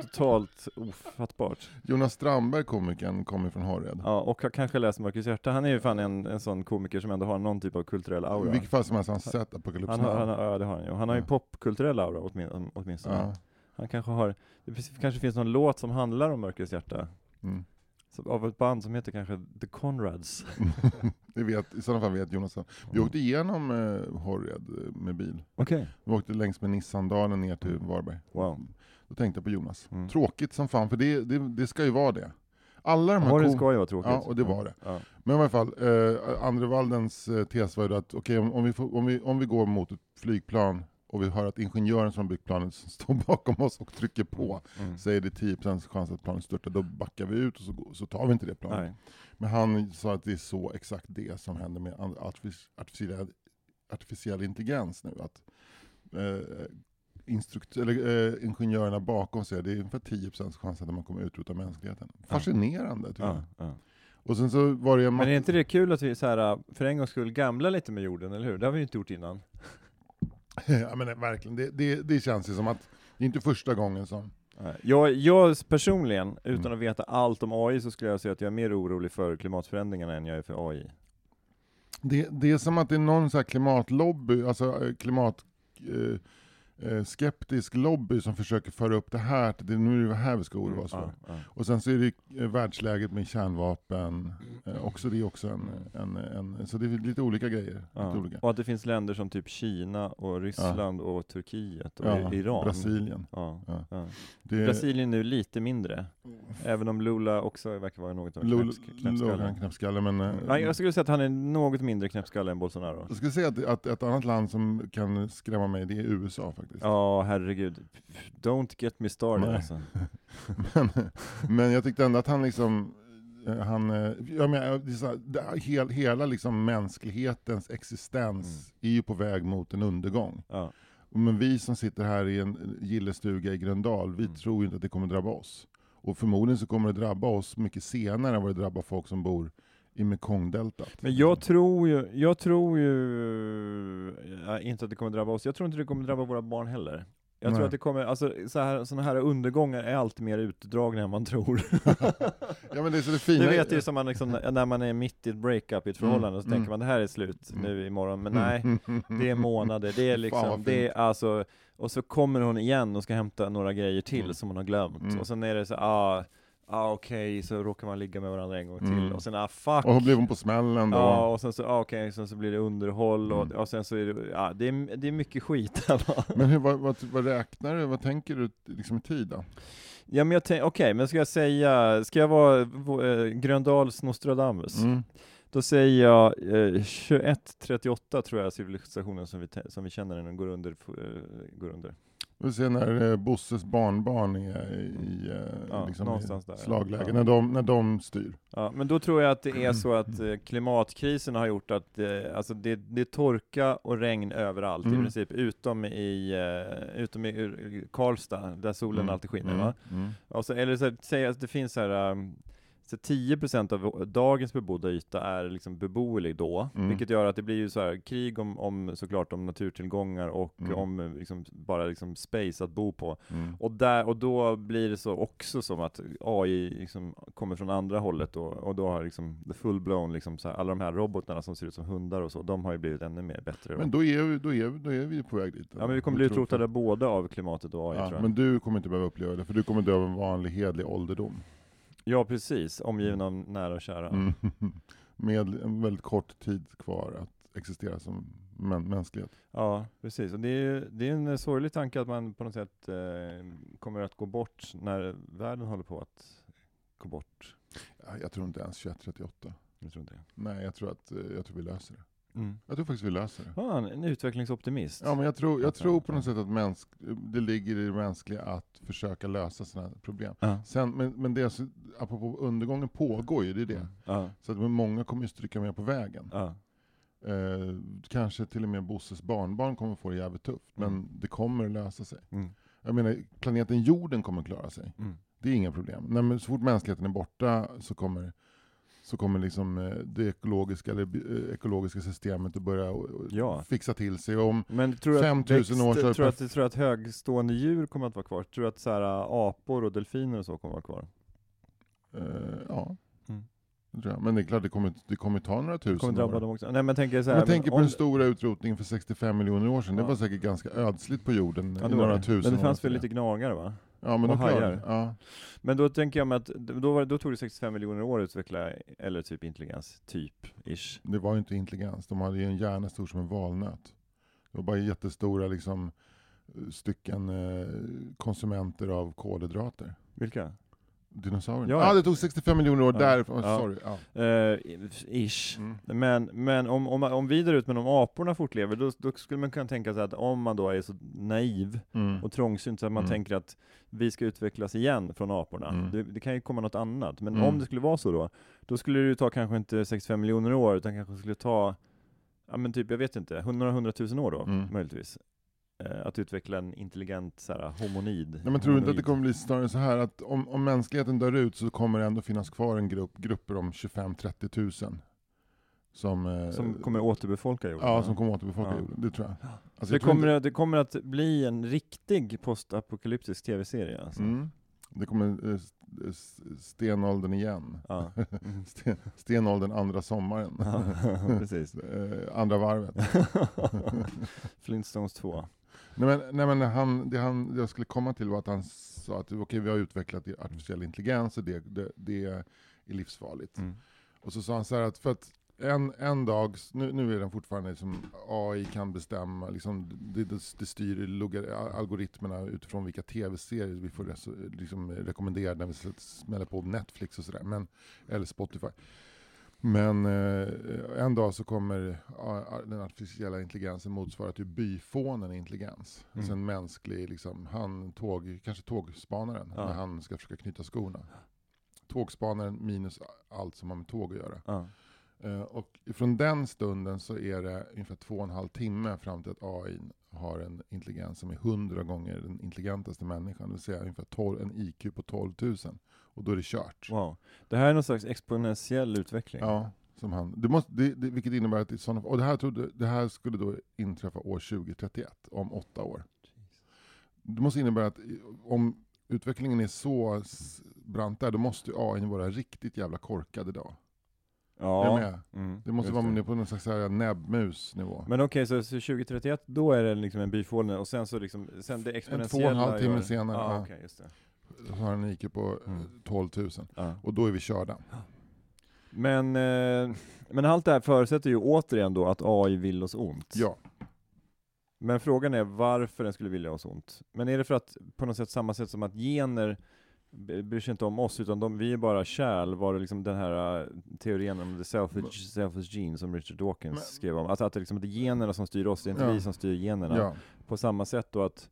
totalt ofattbart. Jonas Strandberg, komikern, kommer från Horred. Ja, och har kanske läst Mörkrets hjärta. Han är ju fan en, en sån komiker som ändå har någon typ av kulturell aura. vilket fall som helst han sett Apocalypse Han har, han har, ja, det har han ju. Han har ju Ja. popkulturell aura åtmin, åtminstone. Ja. Han kanske har, det kanske finns någon låt som handlar om Mörkrets hjärta. Mm. Så, av ett band som heter kanske The Conrads. [laughs] Det vet, I sådana fall vet Jonas. Vi åkte igenom eh, Horred eh, med bil. Okej. Vi åkte längs med Nissandalen ner till Varberg. Wow. Då tänkte jag på Jonas. Mm. Tråkigt som fan, för det, det, det ska ju vara det. Alla de här kom- ska ju vara tråkigt. Ja, och det var det. Ja. Men i alla fall, eh, Andre Waldens eh, tes var ju att okej, om, om, vi får, om, vi, om vi går mot ett flygplan och vi hör att ingenjören som byggt planet [laughs] står bakom oss och trycker på, Mm. säger det 10% chans att planet störtar, då backar vi ut och så, så tar vi inte det planet. Nej. Men han sa att det är så exakt det som händer med artificiell, artificiell intelligens nu. Att eh, instrukt- eller, eh, ingenjörerna bakom säger det är ungefär 10% chans att man kommer utrota mänskligheten. Fascinerande tycker jag. Ja, ja. Och sen så var det en Men är inte det kul att vi så här, för en gångs skull gamla lite med jorden, eller hur? Det har vi ju inte gjort innan. [laughs] ja, men verkligen, det, det, det känns ju som att det är inte första gången som. Jag, jag personligen, utan Mm. att veta allt om AI, så skulle jag säga att jag är mer orolig för klimatförändringarna än jag är för AI. Det, det är som att det är någon så här klimatlobby, alltså eh, klimat... Eh, skeptisk lobby som försöker föra upp det här, till det, nu är det här vi ska oroa oss för. Ja, ja. Och sen så är det eh, världsläget med kärnvapen, eh, också det är också en, en, en, så det är lite olika grejer. Ja. Lite olika. Och att det finns länder som typ Kina och Ryssland och Turkiet och Iran. Brasilien. Det, Brasilien nu lite mindre, även om Lula också verkar vara något av en knäppskalle. Logan knäppskalle, men... eh, Nej, jag skulle säga att han är något mindre knäppskalle än Bolsonaro. jag skulle säga att, att ett annat land som kan skrämma mig, det är USA faktiskt. Ja, herregud. Don't get me started Nej. alltså. [laughs] Men, men jag tyckte ändå att han liksom, eh, han, eh, jag menar, det är så här, hel, hela liksom mänsklighetens existens är ju på väg mot en undergång. Ja. Men vi som sitter här i en gillestuga i Gröndal, vi Mm. tror ju inte att det kommer drabba oss. Och förmodligen så kommer det drabba oss mycket senare än vad det drabbar folk som bor i Mekongdeltat. Men jag tror ju, jag tror ju ja, inte att det kommer drabba oss. Jag tror inte det kommer drabba våra barn heller. Jag tror Nej. att det kommer, alltså så här, sådana här undergångar är alltid mer utdragna än man tror. [laughs] Ja men det är så det fina. Du vet ju som man liksom, när man är mitt i ett breakup i ett förhållande, så Mm, tänker man det här är slut Mm. nu imorgon, men nej, det är månader, det är [laughs] liksom, det är alltså, och så kommer hon igen och ska hämta några grejer till Mm. som hon har glömt, Mm. och sen är det så ah, ah okej, så råkar man ligga med varandra en gång till, Mm. och sen ah fuck, Och blev hon på smällen då? Ja, och sen så, ah, okej, sen så blir det underhåll och, Mm. och sen så är det, ja, det är, det är mycket skit [laughs] Men hur, vad, vad, vad räknar du, vad tänker du liksom i tid då? Ja men jag tänker, okej, men ska jag säga, ska jag vara eh, Gröndals Nostradamus? Mm. Då säger jag eh, 2138 tror jag civilisationen som vi, som vi känner den går under, eh, går under. Vi ser när eh, Bosses barnbarn är i, eh, Ja, liksom någonstans i slagläge, Ja. när, de, när de styr. Ja, men då tror jag att det är [clears throat] så att eh, klimatkrisen har gjort att alltså det, det är torka och regn överallt i Mm. princip, utom i, utom i Karlstad, där solen Mm. alltid skiner. Mm. Va? Mm. Och så, eller så, säg att det finns så här, um, så 10% av dagens bebodda yta är liksom beboelig då, Mm. vilket gör att det blir ju så här krig om, om såklart om naturtillgångar och Mm. om liksom, bara liksom space att bo på. Mm. Och, där, och då blir det så också som att AI liksom kommer från andra hållet då, och då har liksom the full-blown, liksom så här, alla de här robotarna som ser ut som hundar och så, de har ju blivit ännu mer bättre. Men då är, vi, då, är vi, då är vi på väg dit. ja men vi kommer bli utrotade både av klimatet och AI Ja, tror jag. men du kommer inte behöva uppleva det, för du kommer dö av en vanlig hedlig ålderdom. Ja precis, omgiven av nära och kära. Mm. [laughs] Med en väldigt kort tid kvar att existera som mä- mänsklighet. Ja, precis. Och det är, det är en sorglig tanke att man på något sätt eh, kommer att gå bort när världen håller på att gå bort. Ja, Jag tror inte ens 2138. Jag tror inte. Nej, jag tror att eh, jag tror vi löser det. Mm. Jag tror faktiskt vi löser det. Ja, en, utvecklingsoptimist. Ja, men jag tror, jag tror på något sätt att mänsk, det ligger i det mänskliga att försöka lösa här problem. Ja. Sen, men, men det apropå undergången pågår ju, det är det. Mm. Ja, Så att många kommer ju stryka med på vägen. ja. Eh, kanske till och med Bosses barnbarn kommer få det jävligt tufft, men Mm. det kommer att lösa sig. Mm. Jag menar, planeten jorden kommer att klara sig. Mm. Det är inga problem. Nej, men så fort mänskligheten är borta så kommer, så kommer liksom eh, det ekologiska, eller, eh, ekologiska systemet att börja och Ja. fixa till sig. Om, Men tror du att, 5000 år så det tror, du att, tror att högstående djur kommer att vara kvar? Tror du att så här, apor och delfiner och så kommer att vara kvar? eh, ja, Mm. det men det är klart det kommer, det kommer ta några tusen Kommer drabba år. dem också? Nej men tänker så här, jag tänker på den stora utrotningen för 65 miljoner år sedan, det Ja. var säkert ganska ödsligt på jorden ja, i det några det. tusen Men det fanns år. väl lite gnagare va? Ja, men de det. ja. Men då tänker jag mig att, då, var, då tog det 65 miljoner år att utveckla, eller typ intelligens, typ, ish. Det var ju inte intelligens, de hade ju en hjärna stor som en valnöt. Det var bara jättestora liksom, stycken eh, konsumenter av kolhydrater. Vilka? Dinosaurierna? Ja, ah, det tog 65 miljoner år Ja. därifrån. Ja. Sorry. Ja. Eh, ish. Mm. Men, men om, om, om vi drar ut med de aporna fortlever, då, då skulle man kunna tänka sig att om man då är så naiv Mm. och trångsynt så att man Mm. tänker att vi ska utvecklas igen från aporna. Mm. Det, det kan ju komma något annat, men Mm. om det skulle vara så då, då skulle det ju ta kanske inte 65 miljoner år, utan kanske skulle ta, ja men typ, jag vet inte, några hundratusen år då, Mm. möjligtvis. Eh, att utveckla en intelligent så här, homonid. Nej, men tror du inte att det kommer bli snarare så här att om, om mänskligheten dör ut så kommer det ändå finnas kvar en grupp, grupper om 25-30 tusen som, eh, Som kommer återbefolka jorden? ja, som kommer återbefolka Ja. jorden. Det tror jag. Alltså, det, jag tror kommer, inte- att- det kommer att bli en riktig postapokalyptisk tv-serie alltså? Mm. Det kommer eh, stenåldern igen. Ja. [laughs] Mm. Sten, stenåldern andra sommaren. Ja, [laughs] precis. [laughs] Andra varvet. Flintstones 2. Nej men, nej, men han, det han, det jag skulle komma till var att han sa att okej, vi har utvecklat artificiell intelligens och det, det, det är livsfarligt. Mm. Och så sa han så här att för att en, en dag, nu, nu är den fortfarande som AI kan bestämma, liksom, det, det, styr logar, algoritmerna utifrån vilka tv-serier vi får res, liksom, rekommendera när vi smäller på Netflix och sådär, eller Spotify. Men eh, en dag så kommer den artificiella intelligensen motsvara till byfånen i intelligens. Mm. Alltså en mänsklig, liksom, han, tåg, kanske tågspanaren, Ja. när han ska försöka knyta skorna. Tågspanaren minus allt som har med tåg att göra. Ja. Eh, och från den stunden så är det ungefär två och en halv timme fram till att AI har en intelligens som är hundra gånger den intelligentaste människan, det vill säga ungefär 12, en IQ på 12 000. Och då är det kört. Wow. Det här är någon slags exponentiell utveckling? Ja, som han. Det måste, det, det, vilket innebär att i såna, och det här, trodde, det här skulle då inträffa år 2031, om åtta år. Det måste innebära att om utvecklingen är så brant där, då måste ju AI vara riktigt jävla korkad idag. Ja. med? Mm, Det måste vara nere på någon slags näbbmusnivå. Men okej, så, så 2031, då är det liksom en byfåne och sen så liksom, sen det två och en exponentiella halv timme gör- senare, Ja, ja. okej, just det. Har en IQ på eh, Mm. 12 000. Ja. Och då är vi körda. Men, eh, men allt det här förutsätter ju återigen då att AI vill oss ont. Ja. Men frågan är varför den skulle vilja oss ont. Men är det för att på något sätt samma sätt som att gener bryr sig inte om oss, utan de, vi är bara kärl, var det liksom den här uh, teorin om the selfish, selfish gene som Richard Dawkins Men- skrev om. Alltså att det, liksom, det är generna som styr oss, det är inte Ja. vi som styr generna. ja. På samma sätt då att,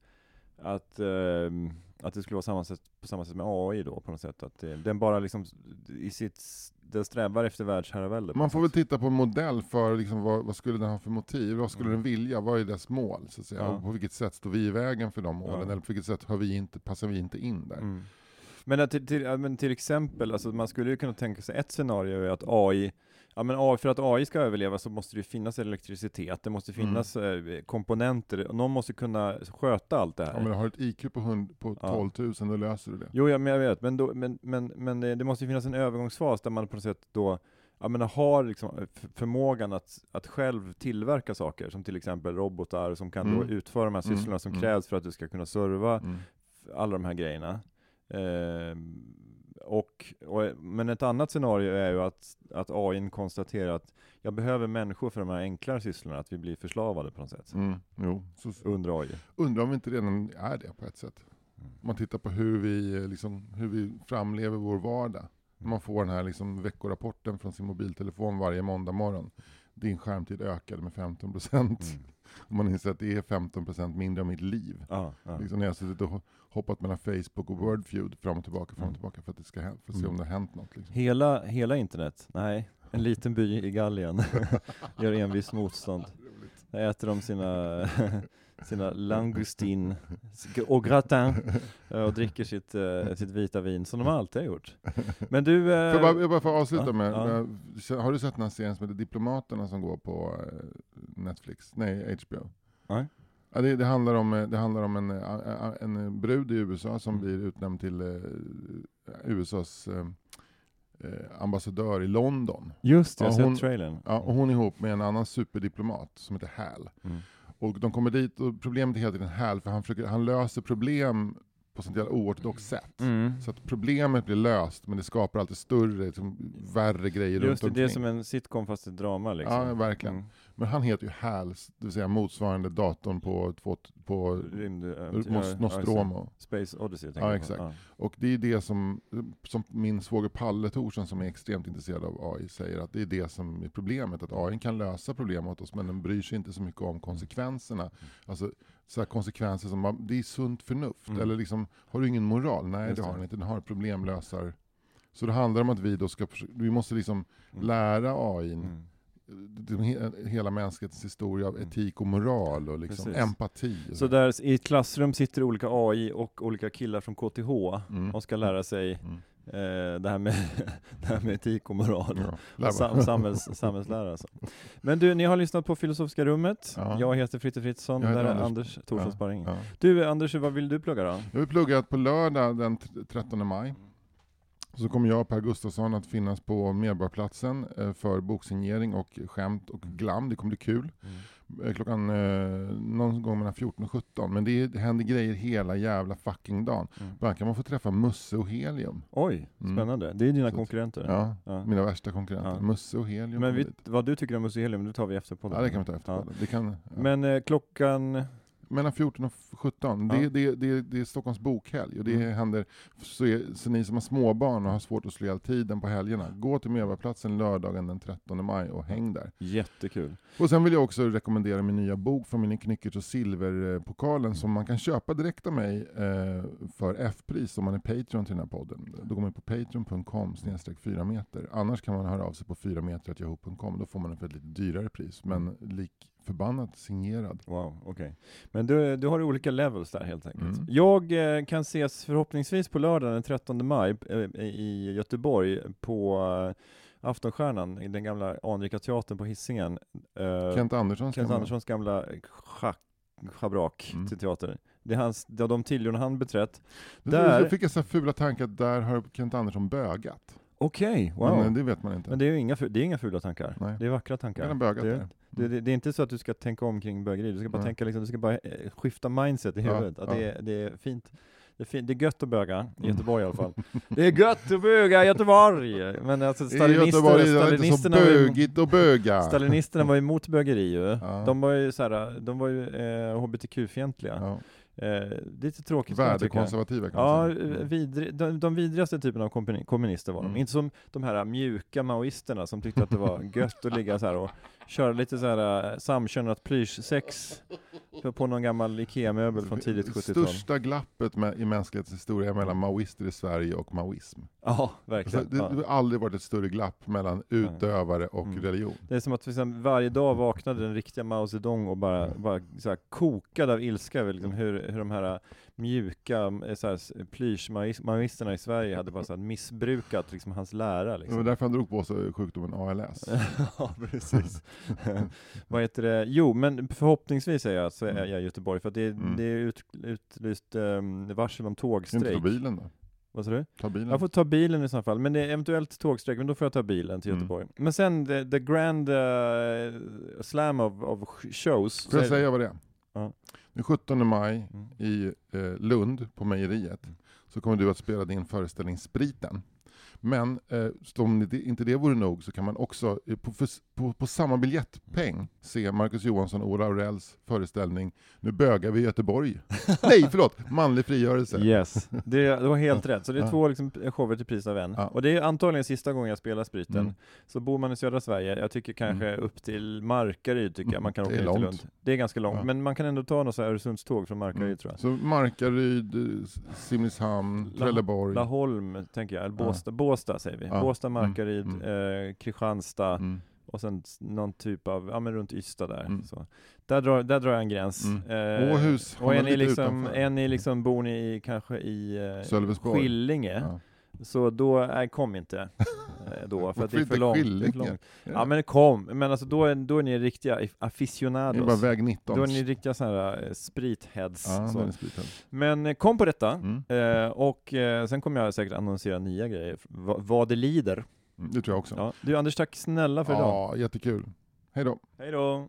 att, ehm, att det skulle vara samma sätt, på samma sätt med AI då på något sätt. Att det, den bara liksom i sitt, den strävar efter världsherravälde. Man får väl titta på en modell för liksom vad, vad skulle den ha för motiv, vad skulle Mm. den vilja, vad är dess mål? Så att säga. Ja. Och på vilket sätt står vi i vägen för de målen, Ja. eller på vilket sätt har vi inte, passar vi inte in där? Mm. Men, till, till, men till exempel, alltså man skulle ju kunna tänka sig ett scenario är att AI, ja men för att AI ska överleva så måste det finnas elektricitet, det måste Mm. finnas eh, komponenter, och någon måste kunna sköta allt det här. Ja, men har du ett IQ på, hund, på Ja. 12 000, då löser du det. Jo, ja, men jag vet, men, då, men, men, men det, måste finnas en övergångsfas där man på något sätt då jag menar, har liksom f- förmågan att, att själv tillverka saker, som till exempel robotar som kan Mm. då utföra de här Mm, sysslorna som mm. krävs för att du ska kunna serva Mm. alla de här grejerna. Ehm, och, och, men ett annat scenario är ju att, att AI konstaterar att jag behöver människor för de här enklare sysslorna, att vi blir förslavade på något sätt. Mm. Jo, så, Under AI. undrar om vi inte redan är det på ett sätt. Mm. Om man tittar på hur vi, liksom, hur vi framlever vår vardag. Man får den här liksom veckorapporten från sin mobiltelefon varje måndag morgon. Din skärmtid ökade med 15 procent. Mm. Och man inser att det är 15 procent mindre av mitt liv. Ja, ja. Liksom när jag har suttit och ho- hoppat mellan Facebook och Wordfeud fram och tillbaka, fram och Mm. tillbaka för att, det ska, för att se Mm. om det har hänt något. Liksom. Hela, hela internet? Nej, en liten by i Gallien [laughs] gör envis motstånd. Där äter de sina, [laughs] sina langustin och gratin eh, och dricker sitt, eh, sitt vita vin som de alltid har gjort. Men du... Eh, bara, jag bara får avsluta ja, med, ja. har du sett den här serien som heter Diplomaterna som går på Netflix? Nej, HBO. Nej. Ja, det, det handlar om, det handlar om en, en brud i USA som Mm. blir utnämnd till USAs ambassadör i London. Just det, jag Ja, har sett hon- trailern. Ja, och hon är ihop med en annan superdiplomat som heter Hal. Mm. Och de kommer dit och problemet är hela tiden Hal, för han, försöker, han löser problem på sånt jävla oortodoxt sätt. Mm. Så att problemet blir löst, men det skapar alltid större, liksom, värre grejer runt Just det, det är omkring. som en sitcom fast ett drama liksom. Ja, verkligen. Mm. Men han heter ju Hal, det vill säga motsvarande datorn på, på, på Rymd, Nos- Nostromo. Space Odyssey Ja, jag på. exakt. Och det är det som, som min svåger Palle Thorsson som är extremt intresserad av AI säger, att det är det som är problemet. Att AI kan lösa problem åt oss, men den bryr sig inte så mycket om konsekvenserna. Alltså så konsekvenser som, man- det är sunt förnuft. Mm. Eller liksom, har du ingen moral? Nej, Just det har den inte. Den har problemlösar. Så det handlar om att vi då ska, vi måste liksom Mm. lära AI Mm. Hela mänsklighetens historia av Mm. etik och moral och liksom Precis. empati. och Så där i ett klassrum sitter olika AI och olika killar från KTH Mm. och ska lära sig Mm. Eh, det, här med, [laughs] det här med etik och moral. Ja, sam, samhälls, samhällslära alltså. Men du, ni har lyssnat på Filosofiska rummet. Ja. Jag heter Fritte Fritzson, Jag där Anders. Anders Thorsson Sparring. Ja. Du Anders, vad vill du plugga då? Jag har pluggat på lördag den t- 13 maj. Så kommer jag och Per Gustafsson att finnas på Medborgarplatsen eh, för boksignering och skämt och glam. Det kommer bli kul. Eh, Klockan eh, någon gång mellan 14 och 17. Men det händer grejer hela jävla fucking dagen. Mm. Bland kan man få träffa Musse och Helium. Oj, Mm. spännande. Det är dina Så- konkurrenter. Ja, Ja. mina värsta konkurrenter. Ja. Musse och Helium. Men vi, vad du tycker om museum, det tar vi efter på Ja, det kan vi ta efter. Ja. Det kan, ja. Men eh, klockan... Mellan 14 och 17. Ja. Det, det, det, det är Stockholms bokhelg och det Mm. händer, så, är, så ni som har småbarn och har svårt att slå ihjäl tiden på helgerna, gå till Medborgarplatsen lördagen den 13 maj och häng där. Jättekul. Och sen vill jag också rekommendera min nya bok från min Knyckertz och Silverpokalen som man kan köpa direkt av mig eh, för F-pris om man är Patreon till den här podden. Då går man på patreon.com snedstreck 4 meter. Annars kan man höra av sig på 4 meter.yahoo.com. Då får man ett lite dyrare pris, men lik förbannat signerad. Wow, okej. Men du, du har olika levels där helt enkelt. Mm. Jag eh, kan ses förhoppningsvis på lördag den 13 maj eh, i Göteborg på eh, Aftonstjärnan i den gamla anrika teatern på Hisingen. Eh, Kent Andersson ska Kent Anderssons gamla schack, schabrak Mm. till teater. Det är hans, det är de tiljorna han beträtt. Där... Så fick jag så fula tankar där har Kent Andersson bögat. Okej, wow. Men eh, Men, det vet man inte. det är ju inga, det är inga fula tankar. Nej. Det är vackra tankar. Har bögat det, det, det, det är inte så att du ska tänka om kring bögeri, du ska bara Nej. tänka liksom, du ska bara eh, skifta mindset i Ja, huvudet. Att ja. det, är, det är fint. Det är, fint. det är gött att böga, i Mm. Göteborg i alla fall. [laughs] Det är gött att böga i Göteborg! Men alltså I stalinister, Göteborg är det inte så bögigt att böga. stalinisterna var emot bögeri ju. Ja. De var ju, såhär, de var ju eh, hbtq-fientliga. Ja. Eh, lite tråkigt. Värdekonservativa kan Ja, man säga. vidri, de, de vidrigaste typen av kommunister var de. Mm. Inte som de här mjuka maoisterna som tyckte att det var [laughs] gött att ligga så här och köra lite så här äh, samkönat plyschsex på- någon gammal IKEA-möbel från tidigt 70-tal. Största glappet med, i mänsklighetens historia mellan maoister i Sverige och maoism. Ja, Alltså, verkligen. det, det har aldrig varit ett större glapp mellan utövare och Mm. religion. Det är som att liksom, varje dag vaknade den riktiga Mao Zedong och bara, bara så här, kokade av ilska över liksom, hur, hur de här mjuka eh, plysch-maoisterna i Sverige hade bara så här, missbrukat liksom, hans lära. Det var Liksom. därför han drog på sig sjukdomen ALS. [laughs] ja, precis. [laughs] Vad heter det? Jo, men förhoppningsvis är jag, så är Mm. jag i Göteborg, för att det, Mm. det är ut, utlyst um, varsel om du inte tågstrejk. ta bilen då? Vad sa du? Ta bilen. Jag får ta bilen i så fall, men det är eventuellt tågstrejk, men då får jag ta bilen till Mm. Göteborg. Men sen, the, the grand eh, slam of, of shows. Får jag säga vad det är? Ja. Den 17 maj Mm. i eh, Lund, på mejeriet, så kommer du att spela din föreställning Spriten. Men eh, om inte det vore nog så kan man också eh, på, på, på samma biljettpeng se Marcus Johansson och Ola Aurells föreställning Nu bögar vi i Göteborg. [laughs] Nej, förlåt! Manlig frigörelse. Yes, det, det var helt rätt. Så det är två liksom, shower till pris av en. Ja. Och det är antagligen sista gången jag spelar spriten. Mm. Så bor man i södra Sverige, jag tycker kanske upp till Markaryd tycker jag man kan Mm, åka är ner till. Lund. Det är ganska långt, Ja. men man kan ändå ta något så här Öresundståg från Markaryd Mm. tror jag. Så Markaryd, eh, Simrishamn, Trelleborg. Laholm, tänker jag, eller Ja. Båstad, säger vi. Ja. Båstad, Mm. Markaryd, Mm. Eh, Kristianstad Mm. och sen någon typ av, ja men runt Ystad där. Mm. Så. Där, drar, där drar jag en gräns. Mm. Eh, Åhus och är ni liksom, är ni liksom, bor ni i, kanske i eh. Skillinge, Ja. Så då, nej kom inte. eh, Då, för [laughs] att det är för långt. Det är för långt. Ja men kom, men alltså då är, då är ni riktiga Det är aficionados. bara väg 19. Då är ni riktiga sådana här eh, spritheads. Ja, så. spriten. Men eh, kom på detta, Mm. eh, och eh, sen kommer jag säkert annonsera nya grejer, va, vad det lider. Mm, Det tror jag också. Ja. Du Anders, tack snälla för idag. Ja, jättekul. Hej då. Hej då!